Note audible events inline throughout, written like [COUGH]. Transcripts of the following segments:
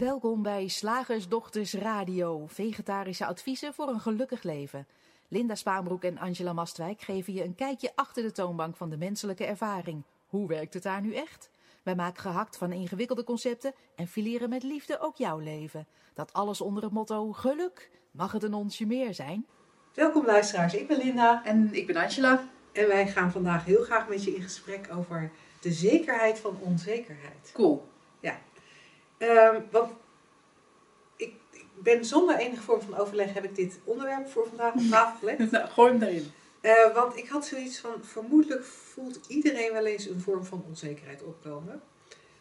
Welkom bij Slagersdochters Radio, vegetarische adviezen voor een gelukkig leven. Linda Spaanbroek en Angela Mastwijk geven je een kijkje achter de toonbank van de menselijke ervaring. Hoe werkt het daar nu echt? Wij maken gehakt van ingewikkelde concepten en fileren met liefde ook jouw leven. Dat alles onder het motto geluk. Mag het een onsje meer zijn? Welkom luisteraars, ik ben Linda En ik ben Angela. en wij gaan vandaag heel graag met je in gesprek over de zekerheid van onzekerheid. Cool. Ehm, want ik, ik ben zonder enige vorm van overleg heb ik dit onderwerp voor vandaag op tafel gelegd. [LAUGHS] Nou, gooi hem erin. Eh, want ik had zoiets van, vermoedelijk voelt iedereen wel eens een vorm van onzekerheid opkomen.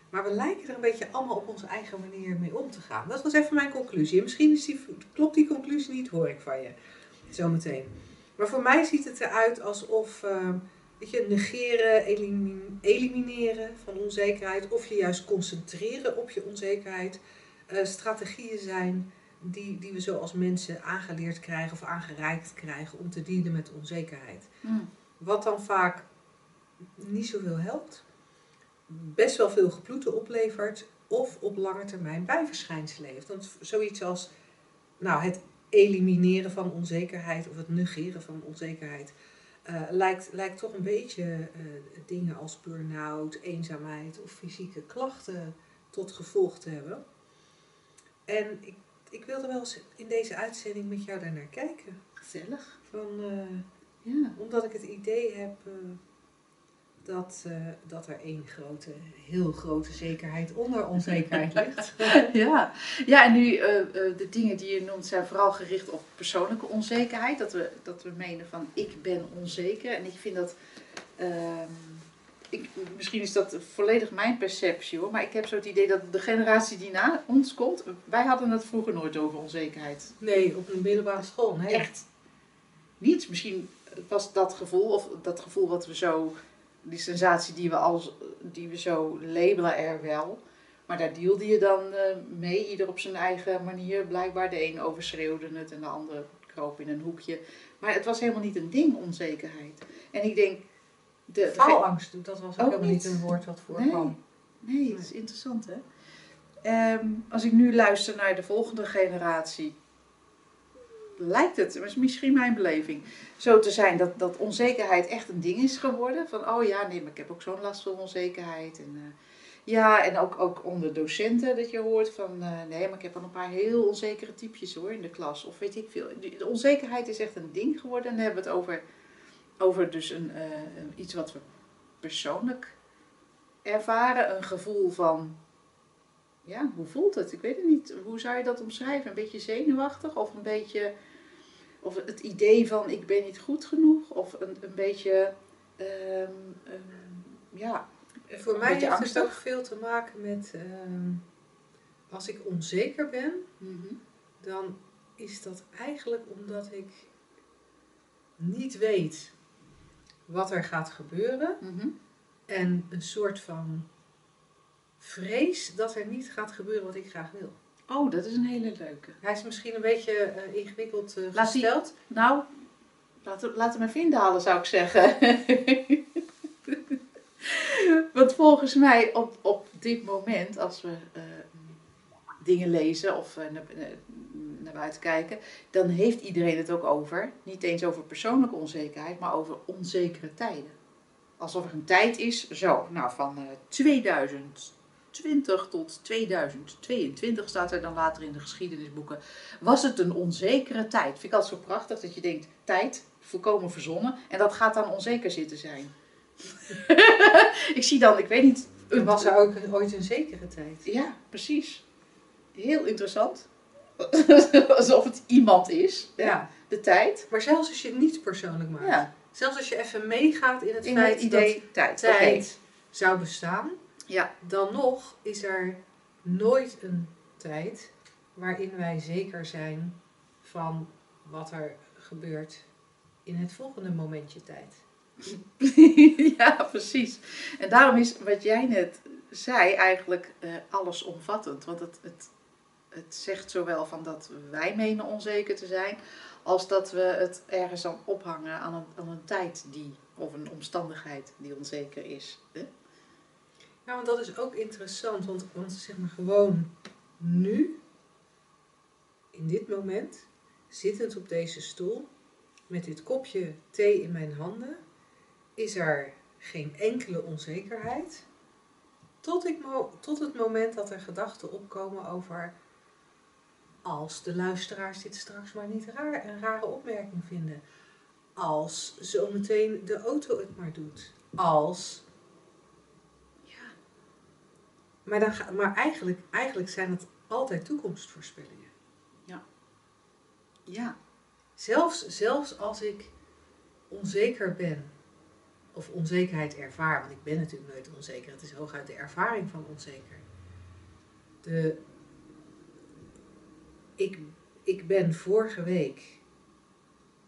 Maar we lijken er een beetje allemaal op onze eigen manier mee om te gaan. Dat was even mijn conclusie. En misschien is die, klopt die conclusie niet, hoor ik van je. Zometeen. Maar voor mij ziet het eruit alsof eh, weet je, negeren, elimin- elimineren van onzekerheid. Of je juist concentreren op je onzekerheid. eh, strategieën zijn die, die we zo als mensen aangeleerd krijgen of aangereikt krijgen om te dealen met onzekerheid. Mm. Wat dan vaak niet zoveel helpt, best wel veel geploeten oplevert of op lange termijn bijverschijnselen heeft. Want zoiets als nou, het elimineren van onzekerheid of het negeren van onzekerheid eh, lijkt, lijkt toch een beetje eh, dingen als burn-out, eenzaamheid of fysieke klachten tot gevolg te hebben. En ik, ik wilde wel eens in deze uitzending met jou daar naar kijken. Gezellig. Van, eh, Ja. omdat ik het idee heb dat, eh, dat er één grote, heel grote zekerheid onder onzekerheid [LAUGHS] ligt. ja. ja, en nu eh, eh, de dingen die je noemt zijn vooral gericht op persoonlijke onzekerheid. Dat we, dat we menen van ik ben onzeker. En ik vind dat. ehm, ik, misschien is dat volledig mijn perceptie hoor. Maar ik heb zo het idee dat de generatie die na ons komt. Wij hadden het vroeger nooit over onzekerheid. Nee, op een middelbare school. Nee. Echt niet. Misschien was dat gevoel, of dat gevoel wat we zo, die sensatie die we, als, die we zo labelen er wel. Maar daar deelde je dan eh, mee, ieder op zijn eigen manier. Blijkbaar de een overschreeuwde het en de ander kroop in een hoekje. Maar het was helemaal niet een ding, onzekerheid. En ik denk... De, de- Faalangst, dat was ook, Ook helemaal niet een woord wat voorkwam. Nee, het is interessant hè. Ehm, als ik nu luister naar de volgende generatie, lijkt het, maar is misschien mijn beleving, zo te zijn dat, dat onzekerheid echt een ding is geworden. Van oh ja, nee, maar ik heb ook zo'n last van onzekerheid. En, eh, ja, en ook, ook onder docenten dat je hoort van eh, nee, maar ik heb wel een paar heel onzekere typjes hoor in de klas. Of weet ik veel. De onzekerheid is echt een ding geworden. En dan hebben we het over, over dus eh, een- iets wat we persoonlijk ervaren. Een gevoel van, ja, hoe voelt het? Ik weet het niet. Hoe zou je dat omschrijven? Een beetje zenuwachtig of een beetje, of het idee van ik ben niet goed genoeg? Of een, een beetje, ehm, ehm, ja, En Voor mij heeft het ook angstig. veel te maken met, ehm, als ik onzeker ben, dan is dat eigenlijk omdat ik niet weet wat er gaat gebeuren. Mhm. En een soort van vrees dat er niet gaat gebeuren wat ik graag wil. Oh, dat is een hele leuke. Hij is misschien een beetje eh, ingewikkeld eh, gesteld. Nou, laten laat hem even indalen zou ik zeggen. [LAUGHS] Want volgens mij op, op dit moment, als we eh, dingen lezen of naar, naar buiten kijken, dan heeft iedereen het ook over. Niet eens over persoonlijke onzekerheid, maar over onzekere tijden. Alsof er een tijd is, zo, nou van 2000 20 tot 2022 staat er dan later in de geschiedenisboeken, was het een onzekere tijd. Vind ik altijd zo prachtig dat je denkt, tijd, volkomen verzonnen, en dat gaat dan onzeker zitten zijn. [LAUGHS] ik zie dan, ik weet niet... Was er ook ooit een zekere tijd? Ja, precies. Heel interessant. [LAUGHS] Alsof het iemand is, ja. de tijd. Maar zelfs als je het niet persoonlijk maakt. Ja. Zelfs als je even meegaat in het feit dat tijd, zou bestaan. Ja. Dan nog is er nooit een tijd waarin wij zeker zijn van wat er gebeurt in het volgende momentje tijd. [LAUGHS] ja, precies. En daarom is wat jij net zei eigenlijk eh, allesomvattend. Want het, het, het zegt zowel van dat wij menen onzeker te zijn, als dat we het ergens aan ophangen aan een, aan een tijd die, of een omstandigheid die onzeker is. Hè? Ja, want dat is ook interessant, want, zeg maar gewoon nu, in dit moment, zittend op deze stoel, met dit kopje thee in mijn handen, is er geen enkele onzekerheid. Tot, ik tot het moment dat er gedachten opkomen over als de luisteraars dit straks maar niet raar, een rare opmerking vinden. Als zometeen de auto het maar doet. Als. Ja. Maar, dan ga, maar eigenlijk, eigenlijk zijn het altijd toekomstvoorspellingen. Ja, Zelfs, zelfs als ik onzeker ben, of onzekerheid ervaar, want ik ben natuurlijk nooit onzeker, het is hooguit de ervaring van onzeker. De, ik, ik ben vorige week,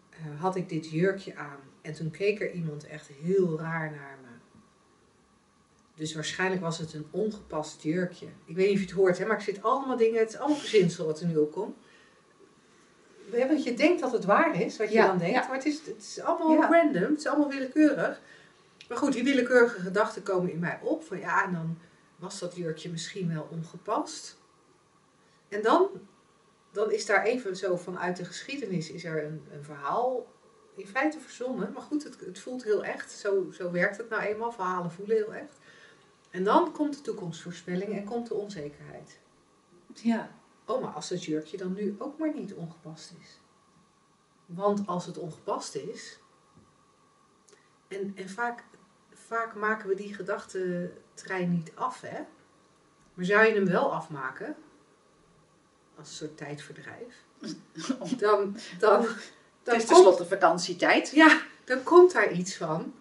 eh, had ik dit jurkje aan en toen keek er iemand echt heel raar naar me. Dus waarschijnlijk was het een ongepast jurkje. Ik weet niet of je het hoort, hè, maar ik zit allemaal dingen, het is allemaal verzinsel wat er nu opkomt. Hè, Want je denkt dat het waar is, wat je Ja, dan denkt, ja. maar het is, het is allemaal Ja. random, het is allemaal willekeurig. Maar goed, die willekeurige gedachten komen in mij op van ja, en dan was dat jurkje misschien wel ongepast. En dan, dan is daar even zo vanuit de geschiedenis is er een, een verhaal in feite verzonnen. Maar goed, het, het voelt heel echt. Zo, zo werkt het nou eenmaal. Verhalen voelen heel echt. En dan komt de toekomstvoorspelling en komt de onzekerheid. ja, Oh, maar als dat jurkje dan nu ook maar niet ongepast is. Want als het ongepast is. En, en vaak, vaak maken we die gedachtentrein niet af, hè? Maar zou je hem wel afmaken? Als een soort tijdverdrijf. Dan, [LAUGHS] dan, dan, het is komt, tenslotte vakantietijd. ja, dan komt daar iets van.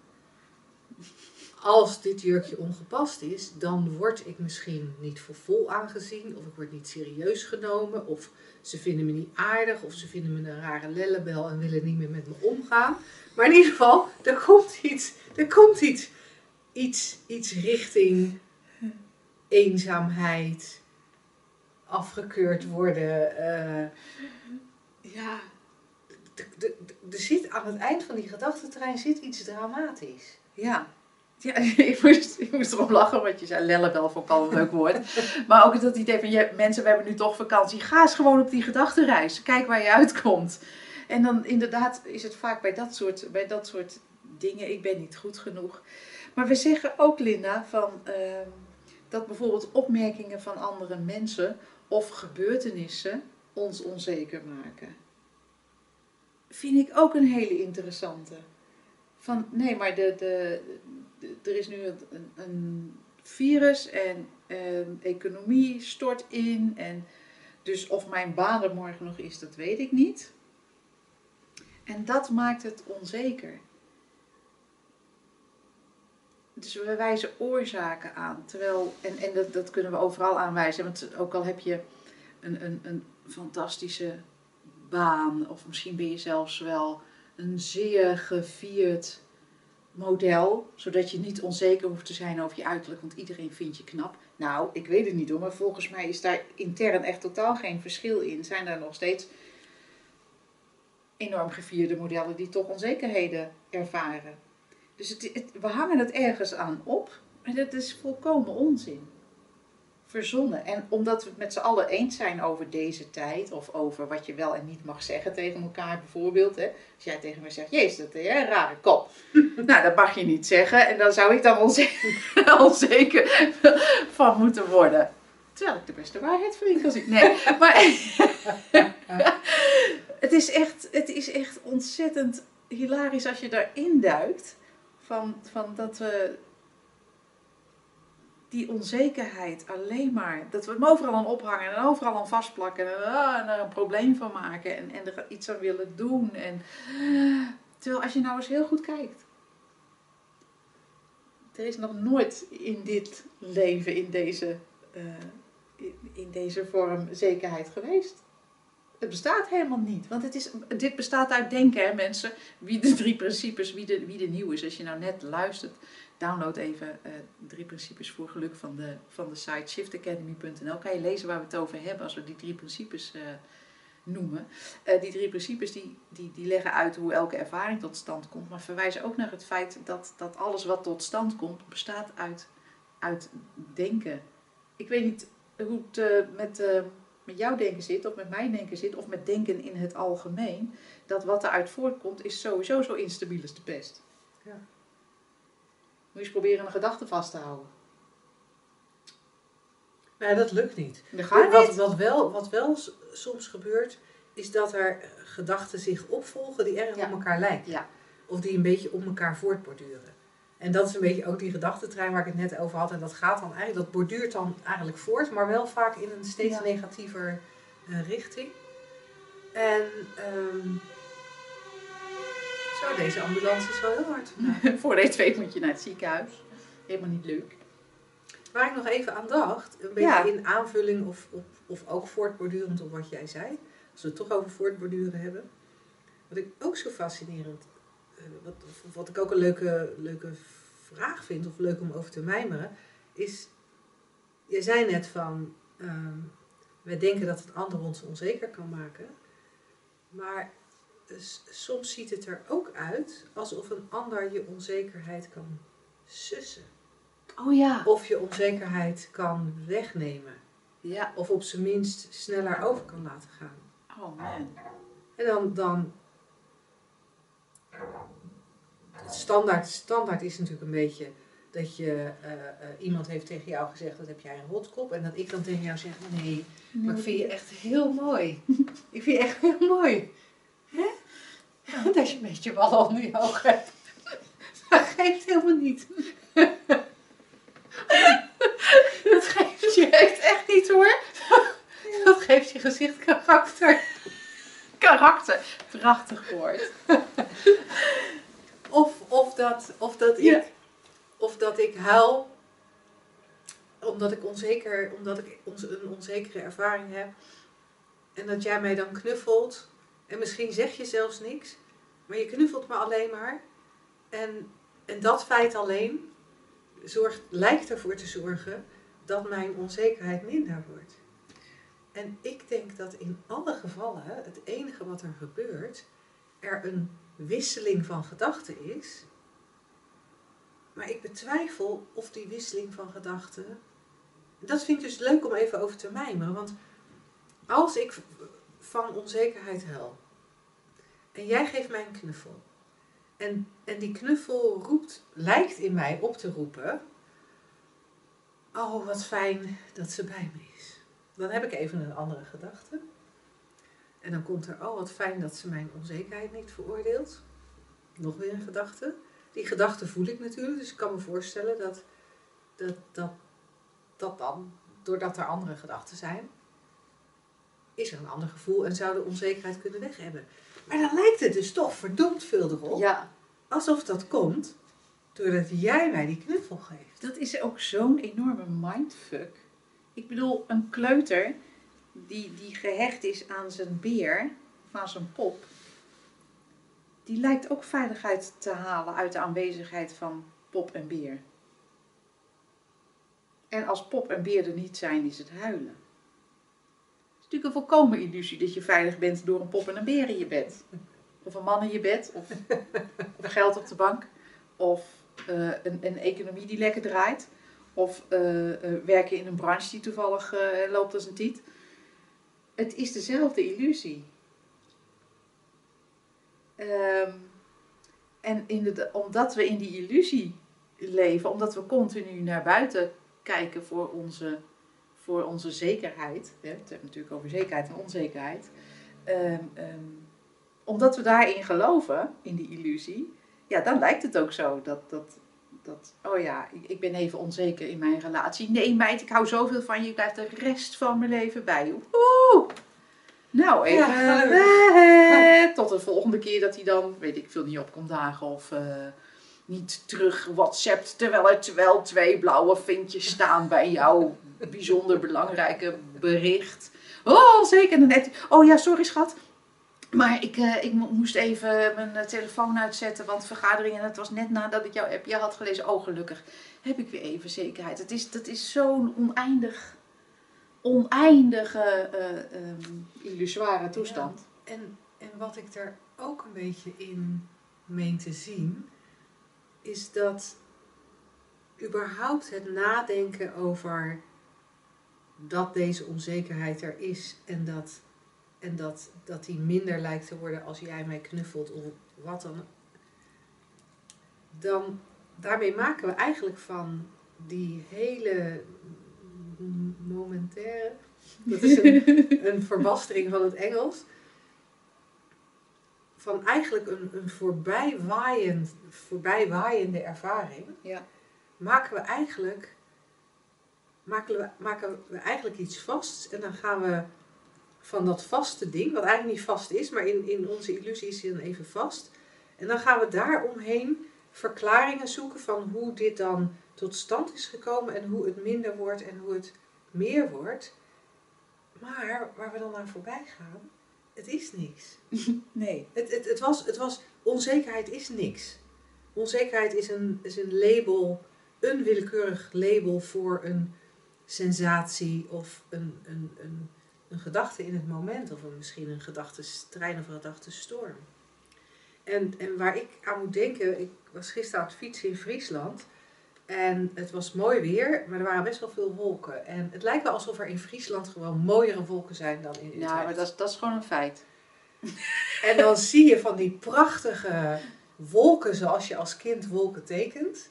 Als dit jurkje ongepast is, dan word ik misschien niet voor vol aangezien, of ik word niet serieus genomen, of ze vinden me niet aardig, of ze vinden me een rare lellebel en willen niet meer met me omgaan. Maar in ieder geval, er komt iets, er komt iets, iets, iets richting eenzaamheid, afgekeurd worden. eh, ja, er zit aan het eind van die gedachtentrein zit iets dramatisch. Ja. Ja, [LAUGHS] ik moest, ik moest erom lachen, want je zei lellebel vond ik al een leuk woord. Maar ook dat idee van, je, mensen, we hebben nu toch vakantie. Ga eens gewoon op die gedachtenreis. Kijk waar je uitkomt. En dan inderdaad is het vaak bij dat soort, bij dat soort dingen, ik ben niet goed genoeg. Maar we zeggen ook, Linda, van, ehm, dat bijvoorbeeld opmerkingen van andere mensen of gebeurtenissen ons onzeker maken. Vind ik ook een hele interessante. Nee, maar de, de, er is nu een, een, een virus en ehm, economie stort in. En dus of mijn baan er morgen nog is, dat weet ik niet. En dat maakt het onzeker. Dus we wijzen oorzaken aan. Terwijl, en, en dat, dat kunnen we overal aanwijzen. Want ook al heb je een, een, een fantastische baan, of misschien ben je zelfs wel een zeer gevierd model, zodat je niet onzeker hoeft te zijn over je uiterlijk, want iedereen vindt je knap. Nou, ik weet het niet hoor, maar volgens mij is daar intern echt totaal geen verschil in. Zijn er nog steeds enorm gevierde modellen die toch onzekerheden ervaren. Dus het, we hangen het ergens aan op, en dat is volkomen onzin. Verzonnen. En omdat we het met z'n allen eens zijn over deze tijd, of over wat je wel en niet mag zeggen tegen elkaar, bijvoorbeeld. Hè? Als jij tegen mij zegt, jezus, dat is een rare kop. [LAUGHS] nou, dat mag je niet zeggen. En dan zou ik dan onzeker, [LAUGHS] onzeker van moeten worden. Terwijl ik de beste waarheid in kan zien. Nee, [LAUGHS] maar het, is echt, het is echt ontzettend hilarisch als je daarin duikt. Van, van dat we die onzekerheid alleen maar, dat we hem overal aan ophangen en overal aan vastplakken en, ah, en er een probleem van maken en, en er iets aan willen doen. En, terwijl als je nou eens heel goed kijkt, er is nog nooit in dit leven, in deze, eh, in, deze vorm zekerheid geweest. Het bestaat helemaal niet. Want het is, dit bestaat uit denken, hè, mensen. Wie de drie principes, wie de, wie de nieuw is. Als je nou net luistert, download even eh, drie principes voor geluk van de, van de site shiftacademy.nl. Kan je lezen waar we het over hebben als we die drie principes eh, noemen. Eh, die drie principes die, die, die leggen uit hoe elke ervaring tot stand komt. Maar verwijzen ook naar het feit dat, dat alles wat tot stand komt, bestaat uit, uit denken. Ik weet niet hoe het met, met jouw denken zit, of met mijn denken zit, of met denken in het algemeen, dat wat eruit voortkomt, is sowieso zo instabiel als de pest. Ja. Moet je eens proberen een gedachte vast te houden. Nou, dat lukt niet. Dat gaat wat, niet. wat, wel, wat wel soms gebeurt, is dat er gedachten zich opvolgen die erg Ja. op elkaar lijken. Ja. Of die een beetje op elkaar voortborduren. En dat is een beetje ook die gedachtentrein waar ik het net over had. En dat gaat dan eigenlijk, dat borduurt dan eigenlijk voort, maar wel vaak in een steeds Ja. negatiever eh, richting. En ehm, zo, deze ambulance is wel heel hard. [LAUGHS] Voor deze weet moet je naar het ziekenhuis. Helemaal niet leuk. Waar ik nog even aan dacht, een beetje Ja. in aanvulling of, of, of ook voortbordurend op wat jij zei. Als we het toch over voortborduren hebben. Wat ik ook zo fascinerend, eh, wat, wat ik ook een leuke, leuke vraag vind, of leuk om over te mijmeren, is, je zei net van, ehm wij denken dat het ander ons onzeker kan maken. Maar eh, s- soms ziet het er ook uit alsof een ander je onzekerheid kan sussen. Oh ja. Of je onzekerheid kan wegnemen. Ja. Of op zijn minst sneller over kan laten gaan. Oh man. En dan, dan standaard, standaard is natuurlijk een beetje dat je eh, eh, iemand heeft tegen jou gezegd dat heb jij een rotkop. En dat ik dan tegen jou zeg, nee, maar ik vind je echt heel mooi. ik vind je echt heel mooi. Hè? [LAUGHS] Dat je een beetje ballen onder je ogen hebt. [LAUGHS] Dat geeft helemaal niet. [LAUGHS] dat geeft je echt, echt niet hoor. Dat geeft je gezicht karakter. Karakter. Prachtig woord. Of, of dat, of dat ik, Ja. of dat ik huil omdat ik, onzeker, omdat ik een onzekere ervaring heb. En dat jij mij dan knuffelt. En misschien zeg je zelfs niks. Maar je knuffelt me alleen maar. En, en dat feit alleen zorgt, lijkt ervoor te zorgen dat mijn onzekerheid minder wordt. En ik denk dat in alle gevallen het enige wat er gebeurt, er een wisseling van gedachten is. Maar ik betwijfel of die wisseling van gedachten. Dat vind ik dus leuk om even over te mijmeren. Want als ik van onzekerheid huil. En jij geeft mij een knuffel. En, en die knuffel roept, lijkt in mij op te roepen. Oh, wat fijn dat ze bij me is. Dan heb ik even een andere gedachte. En dan komt er, oh wat fijn dat ze mijn onzekerheid niet veroordeelt. Nog weer een gedachte. Die gedachte voel ik natuurlijk, dus ik kan me voorstellen dat dat, dat, dat dan, doordat er andere gedachten zijn, is er een ander gevoel en zou de onzekerheid kunnen weg hebben. Maar dan lijkt het dus toch verdomd veel erop, Ja. alsof dat komt doordat jij mij die knuffel geeft. Dat is ook zo'n enorme mindfuck. Ik bedoel, een kleuter die, die gehecht is aan zijn beer, of aan zijn pop, die lijkt ook veiligheid te halen uit de aanwezigheid van pop en beer. En als pop en beer er niet zijn, is het huilen. Natuurlijk een volkomen illusie dat je veilig bent door een pop en een beer in je bed. Of een man in je bed, of, of [LAUGHS] geld op de bank, of eh, een, een economie die lekker draait. Of eh, eh, werken in een branche die toevallig loopt als een tiet. Het is dezelfde illusie. Ehm, en inderdaad, omdat we in die illusie leven, omdat we continu naar buiten kijken voor onze, voor onze zekerheid. Hè, het heeft natuurlijk over zekerheid en onzekerheid. Ehm, ehm, omdat we daarin geloven, in die illusie, ja, dan lijkt het ook zo dat, dat, dat oh ja, ik, ik ben even onzeker in mijn relatie. Nee meid, ik hou zoveel van je, ik blijf de rest van mijn leven bij je. Nou, even Ja, eh, [LAUGHS] tot de volgende keer dat hij dan, weet ik veel, niet op komt dagen of eh, niet terug whatsappt terwijl er wel twee blauwe vinkjes staan bij jouw bijzonder belangrijke bericht. Oh, zeker. Net, oh ja, sorry schat. Maar ik, eh, ik mo- moest even mijn eh, telefoon uitzetten, want vergadering en het was net nadat ik jouw appje had gelezen. Oh, gelukkig heb ik weer even zekerheid. Het is, dat is zo'n oneindig, oneindige ehm, illusoire toestand. En, en wat ik er ook een beetje in meen te zien, is dat überhaupt het nadenken over dat deze onzekerheid er is en dat, en dat, dat die minder lijkt te worden als jij mij knuffelt of wat dan. Dan daarmee maken we eigenlijk van die hele momentaire, dat is een, [LAUGHS] een verbastering van het Engels, van eigenlijk een, een voorbijwaaiend, voorbijwaaiende ervaring, Ja. maken we eigenlijk maken we, maken we eigenlijk iets vast en dan gaan we van dat vaste ding, wat eigenlijk niet vast is, maar in, in onze illusie is hij dan even vast. En dan gaan we daaromheen verklaringen zoeken van hoe dit dan tot stand is gekomen en hoe het minder wordt en hoe het meer wordt. Maar waar we dan aan voorbij gaan, het is niks. [LAUGHS] Nee. Het, het, het, was, het was, onzekerheid is niks. Onzekerheid is een, is een label, een willekeurig label voor een sensatie of een, een, een, een gedachte in het moment. Of een, misschien een gedachtestrein of een gedachtestorm. En, en waar ik aan moet denken, ik was gisteren aan het fietsen in Friesland. En het was mooi weer, maar er waren best wel veel wolken. En het lijkt wel alsof er in Friesland gewoon mooiere wolken zijn dan in Utrecht. Ja, maar dat is, dat is gewoon een feit. [LAUGHS] [LAUGHS] En dan zie je van die prachtige wolken zoals je als kind wolken tekent.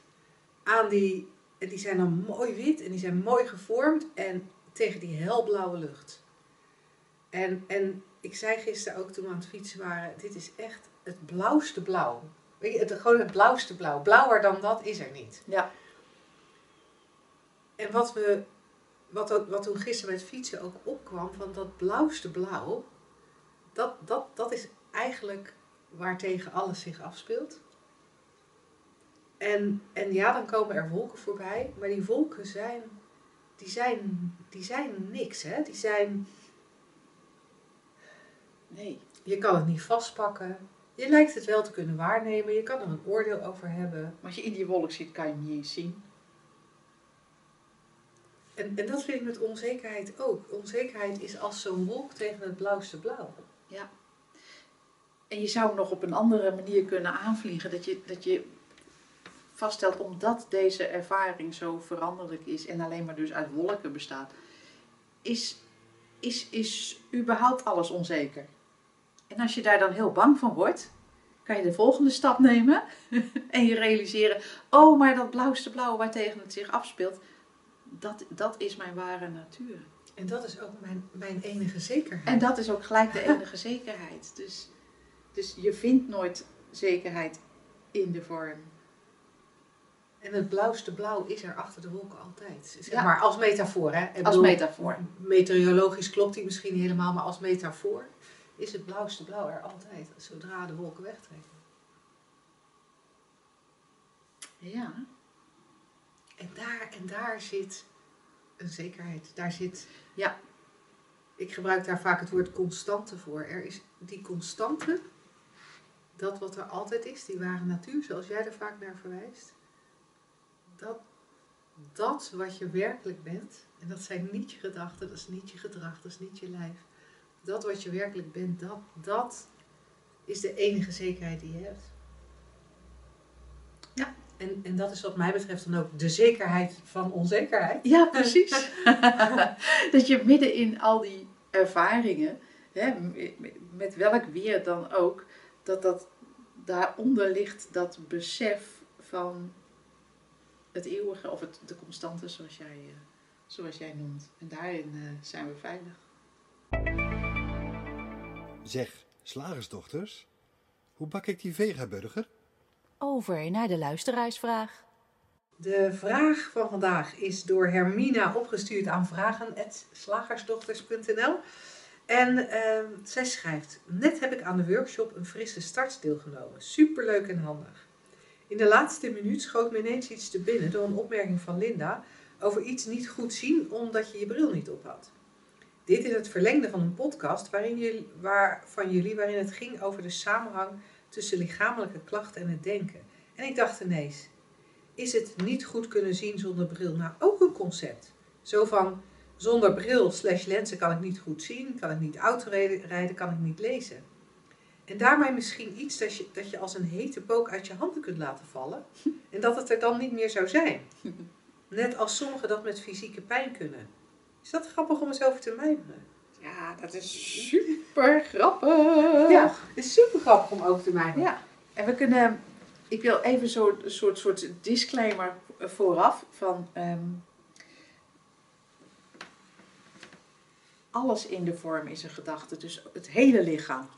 Aan die, die zijn dan mooi wit en die zijn mooi gevormd en tegen die helblauwe lucht. En, en ik zei gisteren ook toen we aan het fietsen waren, dit is echt het blauwste blauw. Weet je, het, gewoon het blauwste blauw. Blauwer dan dat is er niet. Ja. En wat, we, wat, wat toen gisteren met fietsen ook opkwam, van dat blauwste blauw, dat, dat, dat is eigenlijk waartegen alles zich afspeelt. En, en ja, dan komen er wolken voorbij, maar die wolken zijn, die zijn, die zijn niks, hè? Die zijn, Nee. je kan het niet vastpakken, je lijkt het wel te kunnen waarnemen, je kan er een oordeel over hebben. Als je in die wolk ziet, kan je niet eens zien. En, en dat vind ik met onzekerheid ook. Onzekerheid is als zo'n wolk tegen het blauwste blauw. En je zou nog op een andere manier kunnen aanvliegen. Dat je, dat je vaststelt, omdat deze ervaring zo veranderlijk is en alleen maar dus uit wolken bestaat, is, is, is überhaupt alles onzeker. En als je daar dan heel bang van wordt, kan je de volgende stap nemen [LAUGHS] en je realiseren, oh, maar dat blauwste blauw waartegen het zich afspeelt, dat, dat is mijn ware natuur. En dat is ook mijn, mijn enige zekerheid. En dat is ook gelijk de enige [LAUGHS] zekerheid. Dus, dus je vindt nooit zekerheid in de vorm. En het blauwste blauw is er achter de wolken altijd. Zeg Ja. maar als metafoor, hè? Ik Als bedoel, metafoor. Meteorologisch klopt die misschien niet helemaal, maar als metafoor is het blauwste blauw er altijd, zodra de wolken wegtrekken. Ja. En daar, en daar zit een zekerheid. Daar zit. Ja. Ik gebruik daar vaak het woord constante voor. Er is die constante, dat wat er altijd is, die ware natuur, zoals jij er vaak naar verwijst. Dat, dat wat je werkelijk bent, en dat zijn niet je gedachten, dat is niet je gedrag, dat is niet je lijf. Dat wat je werkelijk bent, dat, dat is de enige zekerheid die je hebt. En, en dat is wat mij betreft dan ook de zekerheid van onzekerheid. Ja, precies. [LAUGHS] dat je midden in al die ervaringen, hè, met- met welk weer dan ook, dat dat daaronder ligt dat besef van het eeuwige of het, de constante zoals jij, eh, zoals jij noemt. En daarin eh, zijn we veilig. Zeg, slagersdochters, hoe bak ik die vegaburger? Over naar de luisteraarsvraag. De vraag van vandaag is door Hermina opgestuurd aan vragen.slagersdochters.nl. En ehm, zij schrijft: Net heb ik aan de workshop een frisse start deelgenomen. Superleuk en handig. In de laatste minuut schoot me ineens iets te binnen door een opmerking van Linda over iets niet goed zien omdat je je bril niet op had. Dit in het verlengde van een podcast waarin jullie, waar, van jullie waarin het ging over de samenhang tussen lichamelijke klachten en het denken. En ik dacht ineens, is het niet goed kunnen zien zonder bril nou ook een concept? Zo van, zonder bril slash lenzen kan ik niet goed zien, kan ik niet autorijden, rijden, kan ik niet lezen. En daarmee misschien iets dat je, dat je als een hete pook uit je handen kunt laten vallen [LAUGHS] en dat het er dan niet meer zou zijn. Net als sommigen dat met fysieke pijn kunnen. Is dat grappig om eens over te mijmeren? Ja, dat is super grappig. Ja, het is super grappig om over te mijmeren. Ja, en we kunnen. Ik wil even zo, een soort, soort disclaimer vooraf van. ehm, alles in de vorm is een gedachte, dus het hele lichaam.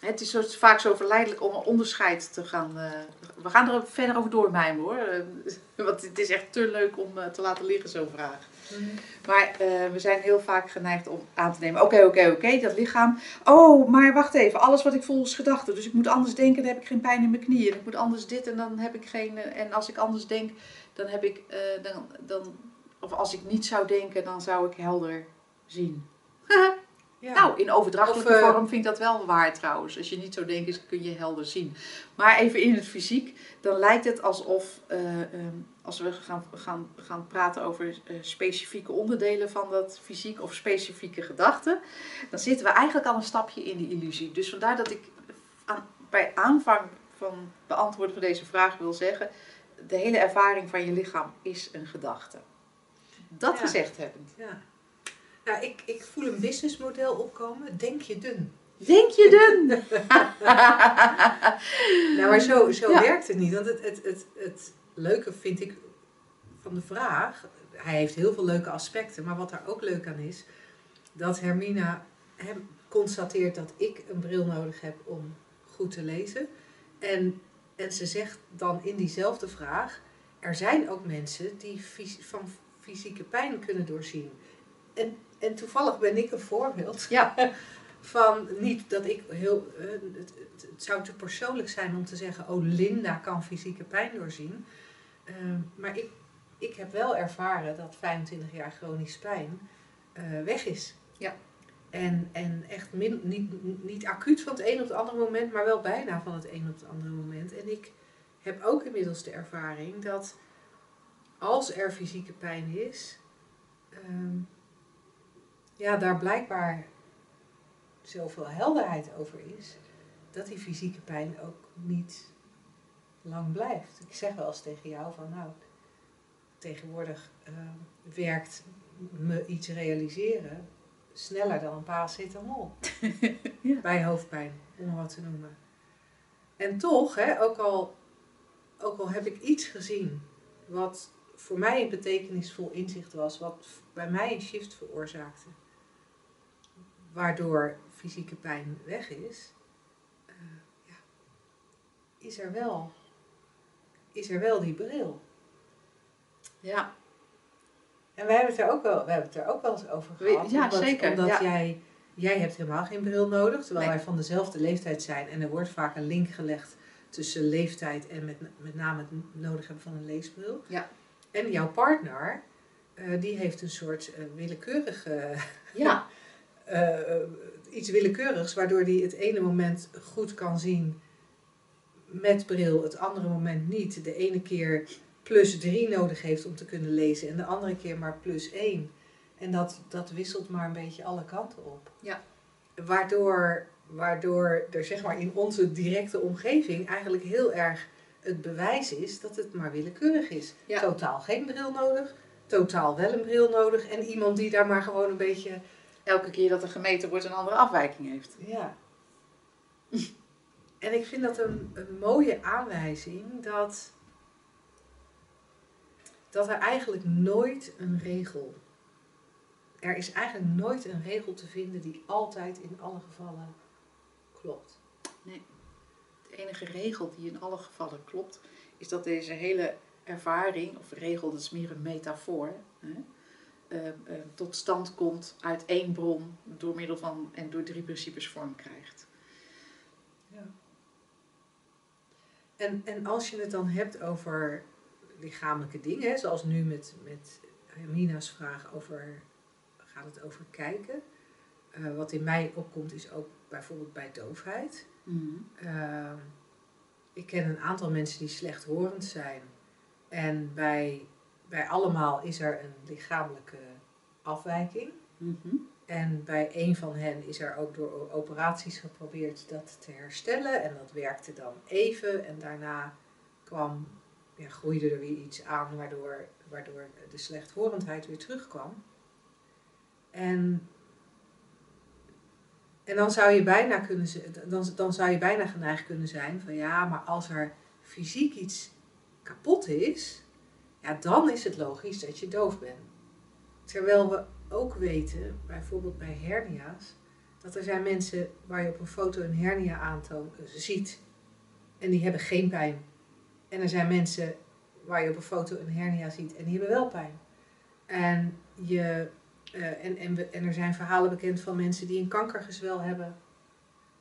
Het is zo, vaak zo verleidelijk om een onderscheid te gaan. eh, we gaan er verder over doormijmen hoor. [LAUGHS] Want het is echt te leuk om eh, te laten liggen, zo'n vraag. Maar eh, we zijn heel vaak geneigd om aan te nemen: oké, oké, oké, dat lichaam. Oh, maar wacht even, alles wat ik voel is gedachte. Dus ik moet anders denken, dan heb ik geen pijn in mijn knieën. Ik moet anders dit en dan heb ik geen. eh, en als ik anders denk, dan heb ik. eh, dan, dan, of als ik niet zou denken, dan zou ik helder zien. [LAUGHS] Ja. Nou, in overdrachtelijke Of, vorm vind ik dat wel waar trouwens. Als je niet zo denkt, kun je helder zien. Maar even in het fysiek, dan lijkt het alsof eh, ehm, als we gaan, gaan, gaan praten over eh, specifieke onderdelen van dat fysiek of specifieke gedachten, dan zitten we eigenlijk al een stapje in die illusie. Dus vandaar dat ik aan, bij aanvang van beantwoorden van deze vraag wil zeggen, de hele ervaring van je lichaam is een gedachte. Dat Ja. gezegd hebbend. Ja. Nou, ik, ik voel een businessmodel opkomen. Denk je dun? Denk je dan? [LAUGHS] Nou, maar zo, zo Ja. werkt het niet. Want het, het, het, het leuke vind ik van de vraag, hij heeft heel veel leuke aspecten, maar wat daar ook leuk aan is, dat Hermina hem constateert dat ik een bril nodig heb om goed te lezen. En, en ze zegt dan in diezelfde vraag, er zijn ook mensen die van fysieke pijn kunnen doorzien. En, en toevallig ben ik een voorbeeld Ja. [LAUGHS] van niet dat ik heel. eh, het, het, zou te persoonlijk zijn om te zeggen: Oh, Linda kan fysieke pijn doorzien. Eh, maar ik, ik heb wel ervaren dat 25 jaar chronisch pijn eh, weg is. Ja. En, en echt min, niet, niet acuut van het een op het andere moment, maar wel bijna van het een op het andere moment. En ik heb ook inmiddels de ervaring dat als er fysieke pijn is, ehm, ja, daar blijkbaar zoveel helderheid over is, dat die fysieke pijn ook niet lang blijft. Ik zeg wel eens tegen jou van nou, tegenwoordig eh, werkt me iets realiseren sneller dan een paracetamol. [LAUGHS] Ja. Bij hoofdpijn, om wat te noemen. En toch, hè, ook, al, ook al heb ik iets gezien wat voor mij een betekenisvol inzicht was, wat bij mij een shift veroorzaakte, waardoor fysieke pijn weg is, eh, ja, is, er wel, is er wel die bril. Ja, En wij hebben het er ook wel, we hebben het er ook wel eens over gehad. ja, omdat, zeker, Omdat ja. jij, jij hebt helemaal geen bril nodig, terwijl Nee. wij van dezelfde leeftijd zijn. En er wordt vaak een link gelegd tussen leeftijd en met, met name het nodig hebben van een leesbril. Ja. En jouw partner, eh, die heeft een soort eh, willekeurige, ja, [LAUGHS] iets willekeurigs, waardoor hij het ene moment goed kan zien met bril, het andere moment niet. De ene keer plus drie nodig heeft om te kunnen lezen en de andere keer maar plus één. En dat, dat wisselt maar een beetje alle kanten op. Ja. Waardoor, waardoor er zeg maar in onze directe omgeving eigenlijk heel erg het bewijs is dat het maar willekeurig is. Ja. Totaal geen bril nodig, totaal wel een bril nodig en iemand die daar maar gewoon een beetje elke keer dat er gemeten wordt een andere afwijking heeft. ja. [LAUGHS] En ik vind dat een, een mooie aanwijzing dat, dat er eigenlijk nooit een regel. Er is eigenlijk nooit een regel te vinden die altijd in alle gevallen klopt. De enige regel die in alle gevallen klopt, is dat deze hele ervaring, of regel, dat is meer een metafoor, hè, eh, eh, tot stand komt uit één bron door middel van en door drie principes vorm krijgt. Ja. En, en als je het dan hebt over lichamelijke dingen, zoals nu met, met Mina's vraag over, gaat het over kijken? Eh, wat in mij opkomt is ook bijvoorbeeld bij doofheid. Ehm, ik ken een aantal mensen die slechthorend zijn. En bij, bij allemaal is er een lichamelijke afwijking. Mhm. En bij een van hen is er ook door operaties geprobeerd dat te herstellen. En dat werkte dan even. En daarna kwam, ja, groeide er weer iets aan waardoor, waardoor de slechthorendheid weer terugkwam. En, en dan zou je bijna kunnen dan, dan zou je bijna geneigd kunnen zijn van ja, maar als er fysiek iets kapot is, ja, dan is het logisch dat je doof bent. Terwijl we ook weten, bijvoorbeeld bij hernia's, dat er zijn mensen waar je op een foto een hernia aantoont, ziet en die hebben geen pijn. En er zijn mensen waar je op een foto een hernia ziet en die hebben wel pijn. En, je, eh, en, en er zijn verhalen bekend van mensen die een kankergezwel hebben.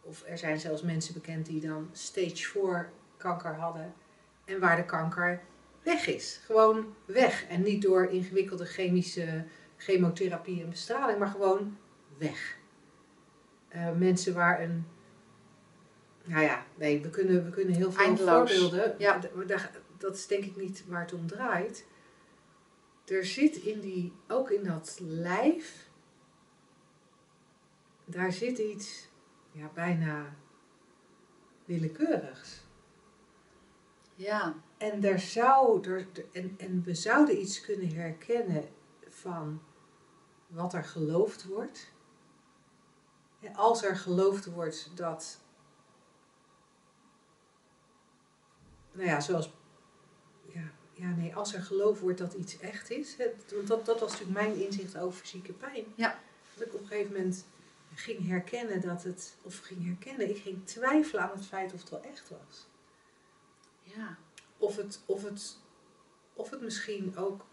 Of er zijn zelfs mensen bekend die dan stage 4 kanker hadden. En waar de kanker weg is. Gewoon weg. En niet door ingewikkelde chemische chemotherapie en bestraling, maar gewoon weg. Eh, mensen waar een. Nou ja, nee, we kunnen, we kunnen heel veel Eindeloos. voorbeelden. Ja. maar Dat is denk ik niet waar het om draait. Er zit in die, ook in dat lijf, daar zit iets ja, bijna willekeurigs. Ja, En, daar zou, er, en, en we zouden iets kunnen herkennen van wat er geloofd wordt. En als er geloofd wordt dat, nou ja, zoals, ja, ja nee, als er geloofd wordt dat iets echt is. Hè, want dat, dat was natuurlijk mijn inzicht over fysieke pijn. Ja. Dat ik op een gegeven moment ging herkennen dat het, of ging herkennen, ik ging twijfelen aan het feit of het wel echt was ja. Of het, of het, of het misschien ook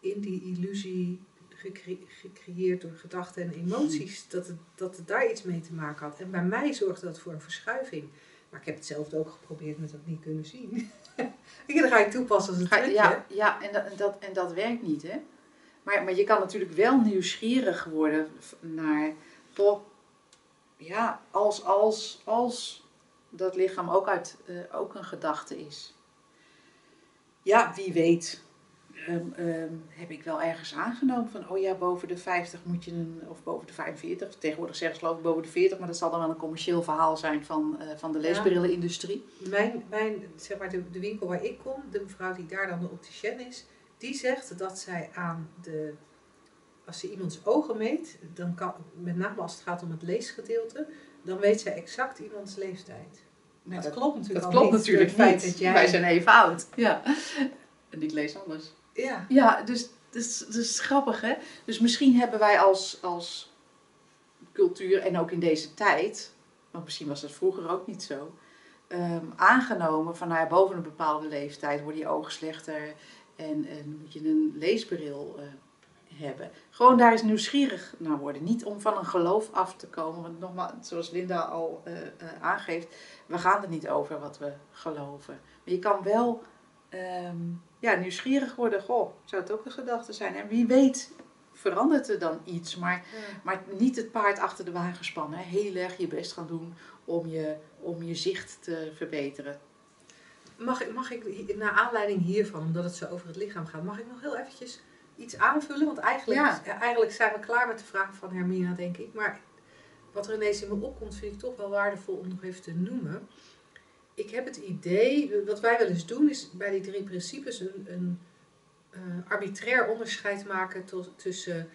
in die illusie gecre- gecreëerd door gedachten en emoties, dat het, dat het daar iets mee te maken had. En bij mij zorgde dat voor een verschuiving. Maar ik heb hetzelfde ook geprobeerd met dat niet kunnen zien. [LAUGHS] ik dan ga je toepassen als een trucje. ja, ja en, dat, en, dat, en dat werkt niet, hè? Maar, maar je kan natuurlijk wel nieuwsgierig worden naar, ja, als, als, als dat lichaam ook, uit, eh, ook een gedachte is. Ja, wie weet. ehm, ehm, heb ik wel ergens aangenomen van, oh ja, boven de 50 moet je een, of boven de 45, tegenwoordig zeggen ze geloof ik boven de 40, maar dat zal dan wel een commercieel verhaal zijn van, eh, van de Ja. leesbrillenindustrie. Mijn, mijn, zeg maar de, de winkel waar ik kom, de mevrouw die daar dan de opticien is, die zegt dat zij aan de, als ze iemands ogen meet, dan kan, met name als het gaat om het leesgedeelte, dan weet zij exact iemands leeftijd. Dat klopt natuurlijk Dat al klopt niet natuurlijk door het feit niet. dat jij... Wij zijn even oud. Ja. [LAUGHS] En ik lees anders. Ja, Ja, dus dat is, dat is grappig hè. Dus misschien hebben wij als, als cultuur en ook in deze tijd, want misschien was dat vroeger ook niet zo, ehm, aangenomen van nou ja, boven een bepaalde leeftijd worden je ogen slechter en, en moet je een leesbril eh, hebben. Gewoon daar eens nieuwsgierig naar worden. Niet om van een geloof af te komen, want nogmaals, zoals Linda al eh, eh, aangeeft, we gaan er niet over wat we geloven. Maar je kan wel ehm, ja, nieuwsgierig worden. Goh, zou het ook een gedachte zijn? En wie weet verandert er dan iets. Maar, maar niet het paard achter de wagen spannen. Heel erg je best gaan doen om je, om je zicht te verbeteren. Mag ik, mag ik, naar aanleiding hiervan, omdat het zo over het lichaam gaat, mag ik nog heel eventjes iets aanvullen? Want eigenlijk, Ja. ja, eigenlijk zijn we klaar met de vragen van Hermina, denk ik. Maar wat er ineens in me opkomt, vind ik toch wel waardevol om nog even te noemen. Ik heb het idee, wat wij wel eens doen, is bij die drie principes een, een eh, arbitrair onderscheid maken tot, tussen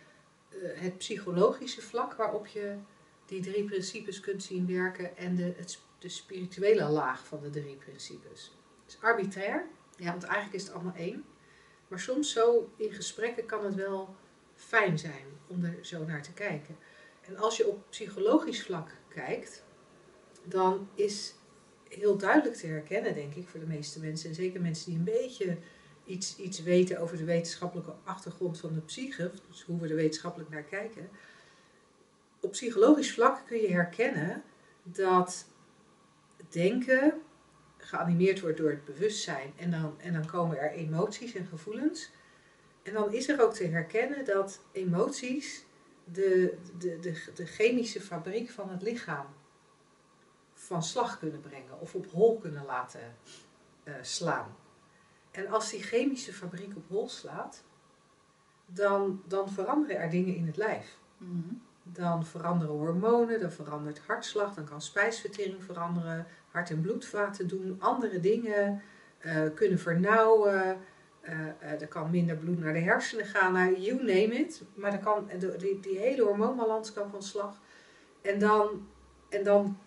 eh, het psychologische vlak waarop je die drie principes kunt zien werken en de, het, de spirituele laag van de drie principes. Het is arbitrair, Ja. want eigenlijk is het allemaal één. Maar soms zo in gesprekken kan het wel fijn zijn om er zo naar te kijken. En als je op psychologisch vlak kijkt, dan is heel duidelijk te herkennen, denk ik, voor de meeste mensen. En zeker mensen die een beetje iets, iets weten over de wetenschappelijke achtergrond van de psyche, dus hoe we er wetenschappelijk naar kijken. Op psychologisch vlak kun je herkennen dat denken geanimeerd wordt door het bewustzijn en dan, en dan komen er emoties en gevoelens. En dan is er ook te herkennen dat emoties de, de, de, de chemische fabriek van het lichaam van slag kunnen brengen of op hol kunnen laten eh, slaan. En als die chemische fabriek op hol slaat, dan, dan veranderen er dingen in het lijf. Mhm. Dan veranderen hormonen, dan verandert hartslag, dan kan spijsvertering veranderen, hart- en bloedvaten doen, andere dingen eh, kunnen vernauwen. eh, er kan minder bloed naar de hersenen gaan, nou, you name it. Maar dan kan, de- die, die hele hormoonbalans kan van slag. En dan, en dan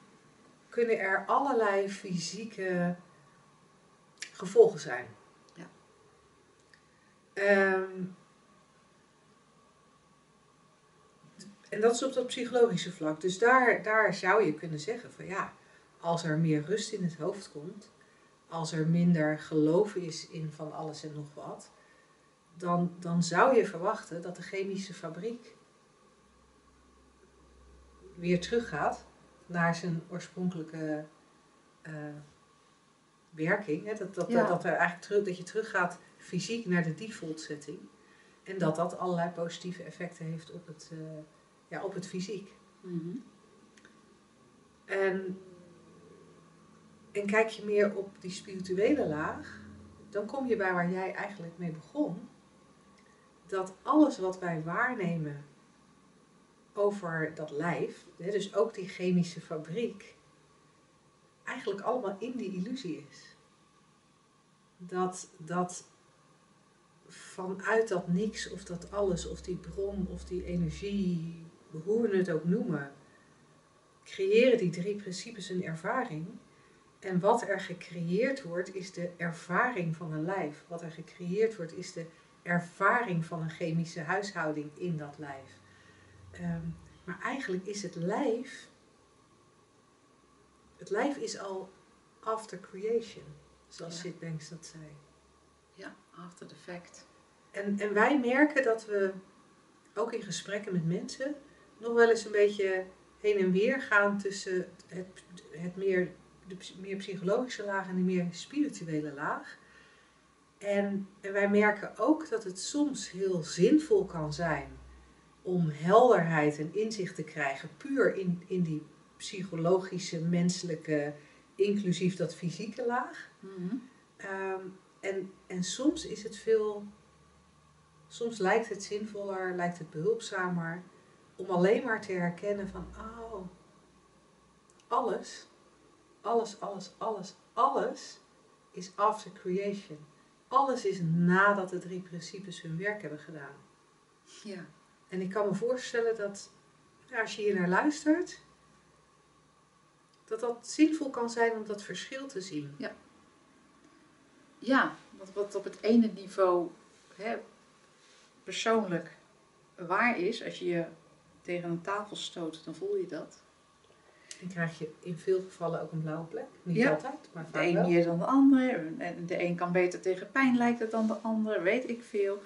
kunnen er allerlei fysieke gevolgen zijn. Ja. Ehm, en dat is op dat psychologische vlak. Dus daar, daar zou je kunnen zeggen van ja, als er meer rust in het hoofd komt, als er minder geloof is in van alles en nog wat, dan, dan zou je verwachten dat de chemische fabriek weer teruggaat naar zijn oorspronkelijke eh, werking. Hè? Dat, dat, Ja. dat, er eigenlijk terug, dat je teruggaat fysiek naar de default setting. En dat dat allerlei positieve effecten heeft op het, eh, ja, op het fysiek. Mhm. En, en kijk je meer op die spirituele laag, dan kom je bij waar jij eigenlijk mee begon. Dat alles wat wij waarnemen over dat lijf, dus ook die chemische fabriek, eigenlijk allemaal in die illusie is. Dat, dat vanuit dat niks of dat alles of die bron of die energie, hoe we het ook noemen, creëren die drie principes een ervaring. En wat er gecreëerd wordt, is de ervaring van een lijf. Wat er gecreëerd wordt, is de ervaring van een chemische huishouding in dat lijf. Ehm, maar eigenlijk is het lijf. Het lijf is al after creation, zoals Ja. Sid Banks dat zei. Ja, after the fact. En, en wij merken dat we ook in gesprekken met mensen nog wel eens een beetje heen en weer gaan tussen het, het meer, de meer psychologische laag en de meer spirituele laag. En, en wij merken ook dat het soms heel zinvol kan zijn om helderheid en inzicht te krijgen, puur in, in die psychologische, menselijke, inclusief dat fysieke laag. Mhm. Ehm, en, en soms is het veel, soms lijkt het zinvoller, lijkt het behulpzamer om alleen maar te herkennen van, oh, alles, alles, alles, alles, alles is after creation. Alles is nadat de drie principes hun werk hebben gedaan. Ja. En ik kan me voorstellen dat ja, als je hier naar luistert, dat dat zinvol kan zijn om dat verschil te zien. Ja, wat, wat op het ene niveau hè, persoonlijk waar is, als je je tegen een tafel stoot, dan voel je dat. En krijg je in veel gevallen ook een blauwe plek. Niet Ja. altijd, maar De vaak een wel. meer dan de ander. En de een kan beter tegen pijn lijkt het dan de ander, weet ik veel.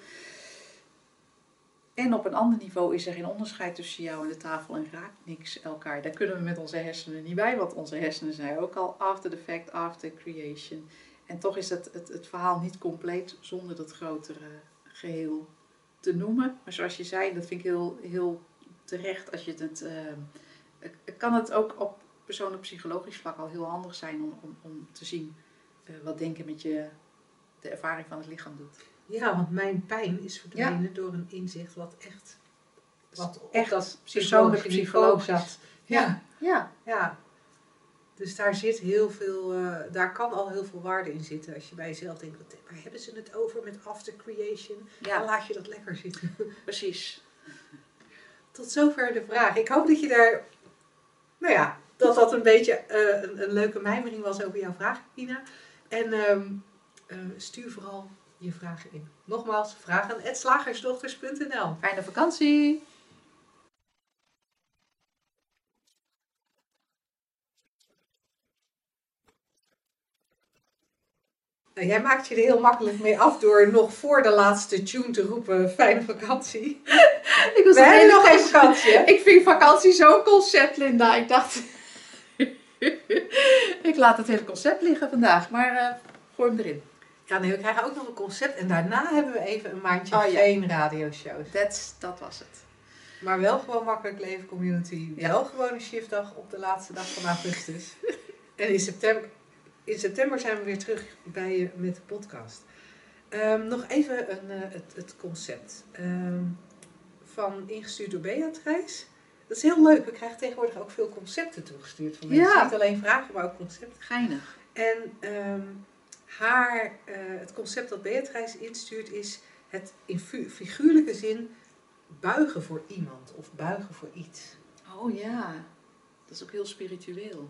En op een ander niveau is er geen onderscheid tussen jou en de tafel en raakt niks elkaar. Daar kunnen we met onze hersenen niet bij, want onze hersenen zijn ook al after the fact, after creation. En toch is het, het, het verhaal niet compleet zonder dat grotere geheel te noemen. Maar zoals je zei, dat vind ik heel, heel terecht als je het... eh, kan het ook op persoonlijk psychologisch vlak al heel handig zijn om, om, om te zien eh, wat denken met je de ervaring van het lichaam doet. Ja, want mijn pijn is verdwenen door een inzicht wat echt, wat op Echt dat persoonlijk psychologisch. zat. Ja, Ja, ja. Dus daar zit heel veel, eh, daar kan al heel veel waarde in zitten. Als je bij jezelf denkt, waar hebben ze het over met after creation? Dan ja laat je dat lekker zitten. precies. Tot zover de vraag. Ik hoop dat je daar, nou ja, dat dat een beetje eh, een, leuke mijmering was over jouw vraag, Ina. En ehm, eh, stuur vooral je vragen in. Nogmaals, vragen slagersdochters.nl. Fijne vakantie! Jij maakt je er heel makkelijk mee af door nog voor de laatste tune te roepen, fijne vakantie. [LAUGHS] Ik was We hebben nog geen vakantie, hè? [LAUGHS] Ik vind vakantie zo'n concept, Linda. Ik dacht. [LAUGHS] ik laat het hele concept liggen vandaag, maar eh gooi hem erin. Ja, nee, we krijgen ook nog een concept. En daarna hebben we even een maandje Oh, ja. geen radioshows. That's, dat was het. Maar wel gewoon makkelijk leven community. Ja. Wel gewoon een shiftdag op de laatste dag van augustus. en in september, in september zijn we weer terug bij je met de podcast. Ehm, nog even een, eh, het, het concept. Ehm, van ingestuurd door Beatrice. Dat is heel leuk. We krijgen tegenwoordig ook veel concepten toegestuurd van mensen. Ja. Niet alleen vragen, maar ook concepten. Geinig. En ehm, haar, eh, het concept dat Beatrice instuurt is het in fi- figuurlijke zin buigen voor iemand of buigen voor iets. Oh ja, dat is ook heel spiritueel.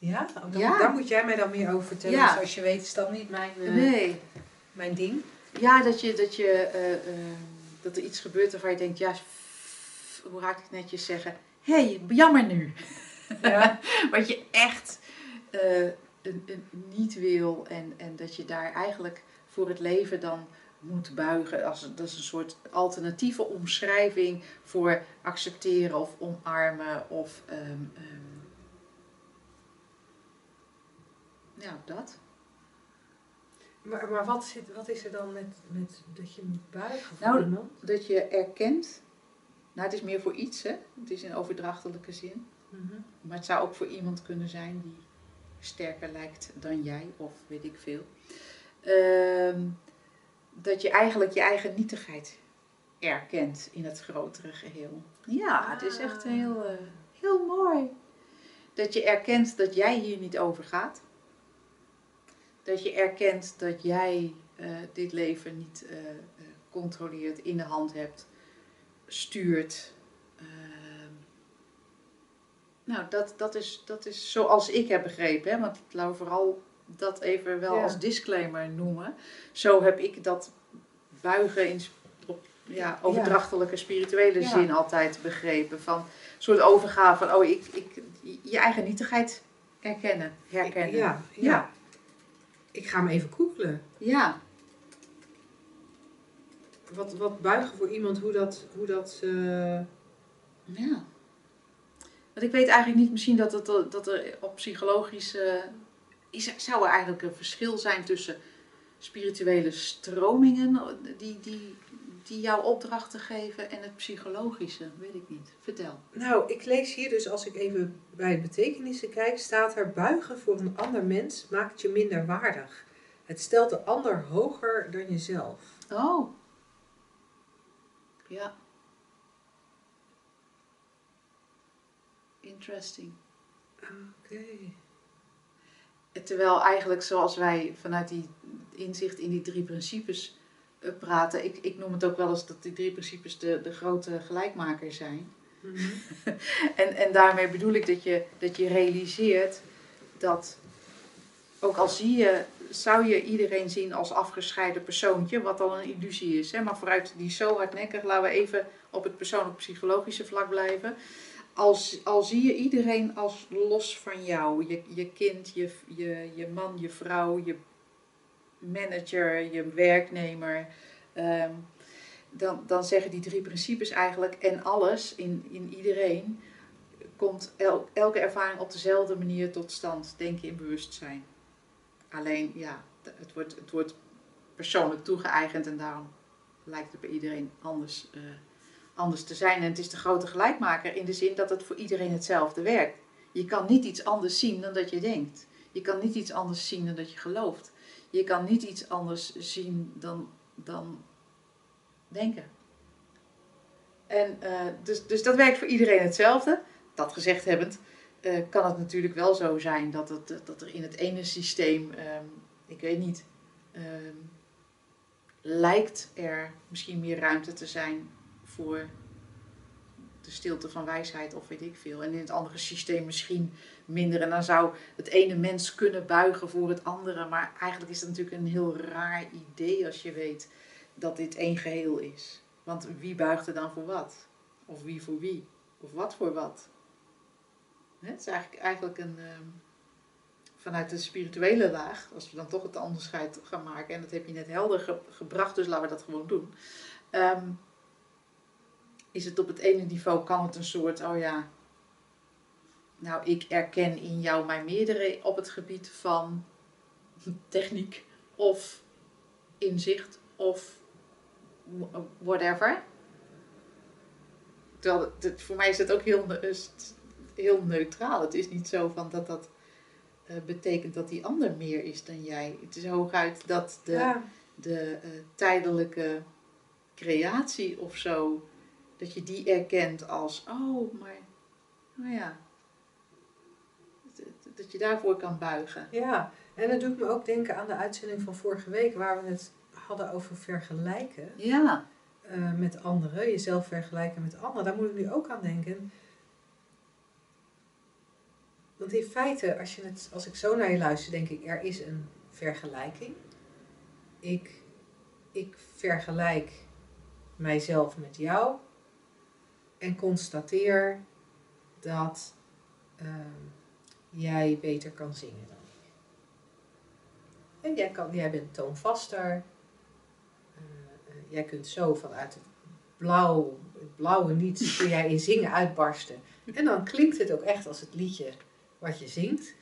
Ja? Oh, dan- Ja. Daar moet jij mij dan meer over vertellen. Ja. Zoals je weet is dat niet mijn, eh, Nee. mijn ding. Ja, dat, je, dat, je, eh, eh, dat er iets gebeurt waarvan je denkt, ja, hoe raak ik het netjes zeggen? Hé, hey, jammer nu. Ja. [LAUGHS] Wat je echt een- een niet wil en, en dat je daar eigenlijk voor het leven dan moet buigen. Als, dat is een soort alternatieve omschrijving voor accepteren of omarmen of... ehm, ehm, nou, dat. Maar, maar wat, zit, wat is er dan met, met dat je moet buigen voor Nou, iemand? Dat je erkent, nou het is meer voor iets hè, het is in overdrachtelijke zin. Mhm. Maar het zou ook voor iemand kunnen zijn die sterker lijkt dan jij, of weet ik veel. Ehm, dat je eigenlijk je eigen nietigheid erkent in het grotere geheel. Ja, het is echt heel, eh, heel mooi. Dat je erkent dat jij hier niet over gaat. Dat je erkent dat jij eh, dit leven niet eh, eh, controleert, in de hand hebt, stuurt. Ehm, nou, dat, dat, is, dat is zoals ik heb begrepen. Hè? Want ik wou vooral dat even wel Ja. als disclaimer noemen. Zo heb ik dat buigen in op ja, overdrachtelijke spirituele Ja. zin altijd begrepen. Van een soort overgave van, oh, ik, ik, je eigen nietigheid erkennen, herkennen. Ja, ja. Ik ga hem even googlen. ja. Wat, wat buigen voor iemand, hoe dat... Hoe dat eh, Ja. Want ik weet eigenlijk niet misschien dat, het, dat er op psychologisch... is, er- zou er eigenlijk een verschil zijn tussen spirituele stromingen die, die, die jou opdrachten geven en het psychologische? Weet ik niet. Vertel. Nou, ik lees hier dus, als ik even bij betekenissen kijk, staat er buigen voor een ander mens maakt je minder waardig. Het stelt de ander hoger dan jezelf. Oh. Ja. Interesting. Oké. Terwijl eigenlijk zoals wij vanuit die inzicht in die drie principes praten, ik, ik noem het ook wel eens dat die drie principes de, de grote gelijkmakers zijn. Mhm. [LAUGHS] En, en daarmee bedoel ik dat je, dat je realiseert dat, ook al zie je, zou je iedereen zien als afgescheiden persoontje, wat al een illusie is. Hè? Maar vooruit die zo hardnekkig, laten we even op het persoonlijk-psychologische vlak blijven. Als, al zie je iedereen als los van jou, je, je kind, je, je, je man, je vrouw, je manager, je werknemer, ehm, dan, dan zeggen die drie principes eigenlijk en alles in, in iedereen komt el- elke ervaring op dezelfde manier tot stand, denken in bewustzijn. Alleen ja, het wordt, het wordt persoonlijk toegeëigend en daarom lijkt het bij iedereen anders, eh, anders te zijn. En het is de grote gelijkmaker in de zin dat het voor iedereen hetzelfde werkt. Je kan niet iets anders zien dan dat je denkt. Je kan niet iets anders zien dan dat je gelooft. Je kan niet iets anders zien dan, dan denken. En uh, dus, dus dat werkt voor iedereen hetzelfde. Dat gezegd hebbend, uh, kan het natuurlijk wel zo zijn dat, het, dat er in het ene systeem, um, ik weet niet, um, lijkt er misschien meer ruimte te zijn voor de stilte van wijsheid of weet ik veel. En in het andere systeem misschien minder. En dan zou het ene mens kunnen buigen voor het andere. Maar eigenlijk is dat natuurlijk een heel raar idee als je weet dat dit één geheel is. Want wie buigt er dan voor wat? Of wie voor wie? Of wat voor wat? Het is eigenlijk, eigenlijk een, um, vanuit de spirituele laag, als we dan toch het onderscheid gaan maken, en dat heb je net helder ge gebracht, dus laten we dat gewoon doen. Um, is het op het ene niveau, kan het een soort, oh ja, nou ik erken in jou mijn meerdere op het gebied van techniek of inzicht of whatever. Terwijl het, voor mij is het ook heel, heel neutraal. Het is niet zo van dat dat uh, betekent dat die ander meer is dan jij. Het is hooguit dat de, ja. de uh, tijdelijke creatie of zo, dat je die erkent als, oh, maar, nou ja, dat je daarvoor kan buigen. Ja, En dat doet me ook denken aan de uitzending van vorige week, waar we het hadden over vergelijken Ja. eh, met anderen, jezelf vergelijken met anderen. Daar moet ik nu ook aan denken. Want in feite, als, je het, als ik zo naar je luister, denk ik, er is een vergelijking. Ik, ik vergelijk mijzelf met jou en constateer dat ehm, jij beter kan zingen dan ik. En jij, kan, jij bent toonvaster. Eh, eh, jij kunt zo vanuit het blauw, het blauwe niets kun jij in zingen uitbarsten. En dan klinkt het ook echt als het liedje wat je zingt.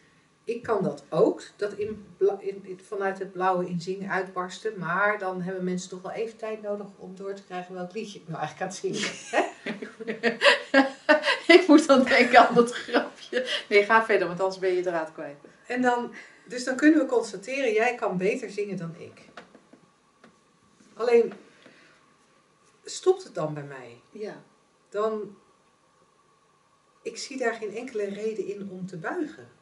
Ik kan dat ook, dat in, in, in- vanuit het blauwe in zingen uitbarsten. Maar dan hebben mensen toch wel even tijd nodig om door te krijgen welk liedje ik nou eigenlijk aan het zingen [LAUGHS] ik moet dan denken aan dat grapje. Nee, ga verder, want anders ben je de draad kwijt. En dan, dus dan kunnen we constateren, jij kan beter zingen dan ik. Alleen, stopt het dan bij mij? Ja. Dan, ik zie daar geen enkele reden in om te buigen.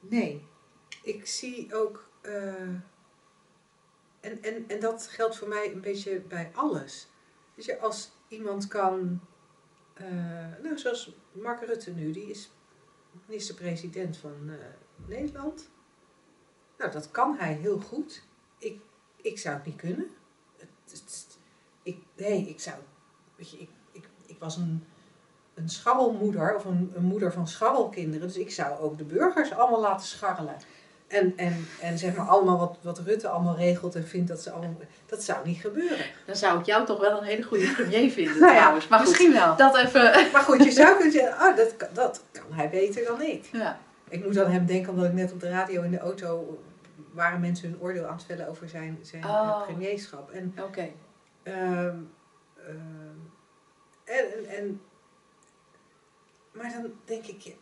Nee. Ik zie ook, eh, en, en, en dat geldt voor mij een beetje bij alles. Dus als iemand kan, eh, nou zoals Mark Rutte nu, die is minister-president van eh, Nederland. Nou, dat kan hij heel goed. Ik, ik zou het niet kunnen. Het- ik, nee, ik zou, weet je, ik, ik, ik was een, een scharrelmoeder of een, een moeder van scharrelkinderen. Dus ik zou ook de burgers allemaal laten scharrelen. En, en, en zeg maar allemaal wat, wat Rutte allemaal regelt en vindt dat ze allemaal... Dat zou niet gebeuren. Dan zou ik jou toch wel een hele goede premier [LAUGHS] vinden Nou ja, trouwens. Maar goed, Misschien wel. dat even... Maar goed, je zou kunnen zeggen, oh, dat, kan- dat kan hij beter dan ik. Ja. Ik moet aan hem denken omdat ik net op de radio in de auto... waren mensen hun oordeel aan het vellen over zijn, zijn Oh. premierschap. En Oké. Ehm, ehm, en, en, en, maar dan denk ik,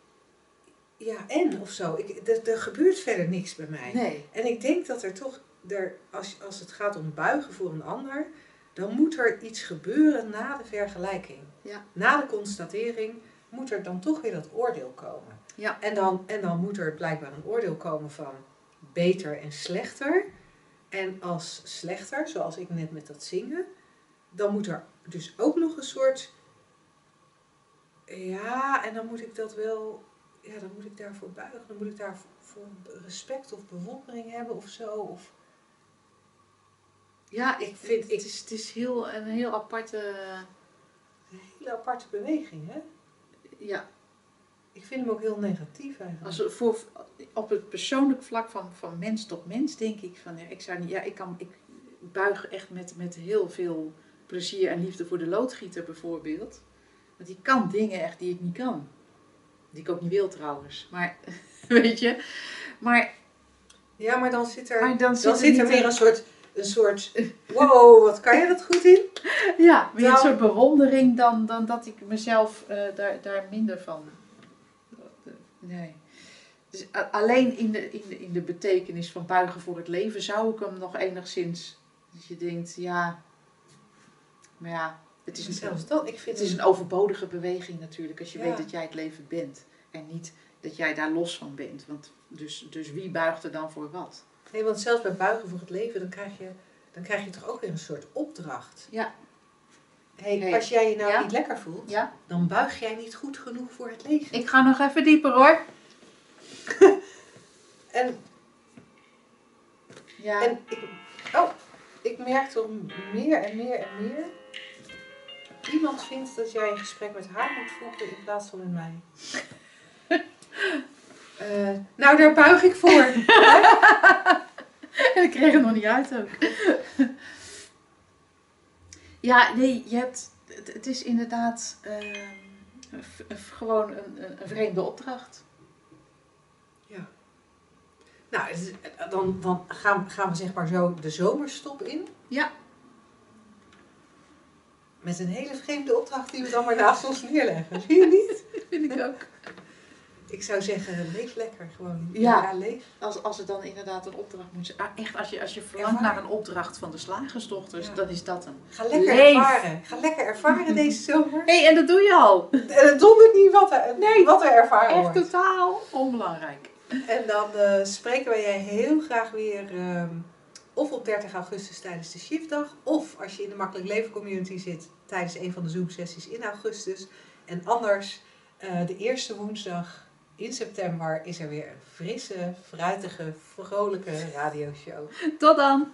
ja, en of zo. Ik, er, gebeurt verder niks bij mij. Nee. En ik denk dat er toch, er, als, als het gaat om buigen voor een ander, dan moet er iets gebeuren na de vergelijking. Ja. Na de constatering moet er dan toch weer dat oordeel komen. Ja. En dan, en dan moet er blijkbaar een oordeel komen van beter en slechter. En als slechter, zoals ik net met dat zingen, dan moet er dus ook nog een soort. Ja, en dan moet ik dat wel. Ja, dan moet ik daarvoor buigen. Dan moet ik daarvoor respect of bewondering hebben of zo. Of, Ja, Ik vind- Het is, het is heel, een heel aparte... een hele aparte beweging, hè? Ja, Ik vind hem ook heel negatief eigenlijk. als voor, op het persoonlijk vlak van, van mens tot mens denk ik van... Ja, ik zou niet... Ja, ik kan... Ik buig echt met, met heel veel plezier en liefde voor de loodgieter bijvoorbeeld. Want die kan dingen echt die ik niet kan. Die ik ook niet wil trouwens. Maar, [LAUGHS] weet je... Maar, Ja, maar dan zit er, dan dan zit, zit er weer een soort, een soort. Wow, wat kan je dat goed in? [LAUGHS] Ja, meer een Nou- soort bewondering dan, dan dat ik mezelf eh, daar, daar minder van. Nee. Dus alleen in de, in, de, in de betekenis van buigen voor het leven zou ik hem nog enigszins. Dat je denkt, ja. Maar ja, het is, een, Zelfs dat, ik vind het is een overbodige beweging natuurlijk. Als je Ja. weet dat jij het leven bent. En niet dat jij daar los van bent. Want dus, dus wie buigt er dan voor wat? Nee, want zelfs bij buigen voor het leven, dan krijg je, dan krijg je toch ook weer een soort opdracht. Ja. Hey, Hey. Als jij je nou Ja. niet lekker voelt, Ja. dan buig jij niet goed genoeg voor het leven. Ik ga nog even dieper hoor. [LAUGHS] En, Ja. en ik, oh, ik merk toch meer en meer en meer. Iemand vindt dat jij een gesprek met haar moet voeren in plaats van met mij. [LAUGHS] Eh, nou, daar buig ik voor. [LAUGHS] En ik kreeg het nog niet uit ook. [LAUGHS] ja, nee, je hebt, het, het is inderdaad ehm, gewoon een, een, vreemde opdracht. Nou, het is- dan, dan gaan, gaan we zeg maar zo de zomerstop in. Ja. Met een hele vreemde opdracht die we dan maar naast ons neerleggen. Zie je niet? [LAUGHS] Vind ik ook. Ik zou zeggen, leef lekker gewoon. Ja. leef. Als, als het dan inderdaad een opdracht moet zijn. Ah, echt, als je, als je verlangt naar een opdracht van de slagersdochters, Ja. dan is dat hem. Ga lekker Leef. ervaren. Ga lekker ervaren deze zomer. Hé, hey, en dat doe je al. En het dondert niet wat er, Nee. wat er ervaren Echt wordt. totaal onbelangrijk. En dan eh, spreken wij jij heel graag weer ehm, of op 30 augustus tijdens de shiftdag. Of als je in de Makkelijk Leven Community zit tijdens een van de Zoom sessies in augustus. En anders eh, de eerste woensdag in september is er weer een frisse, fruitige, vrolijke radioshow. Tot dan!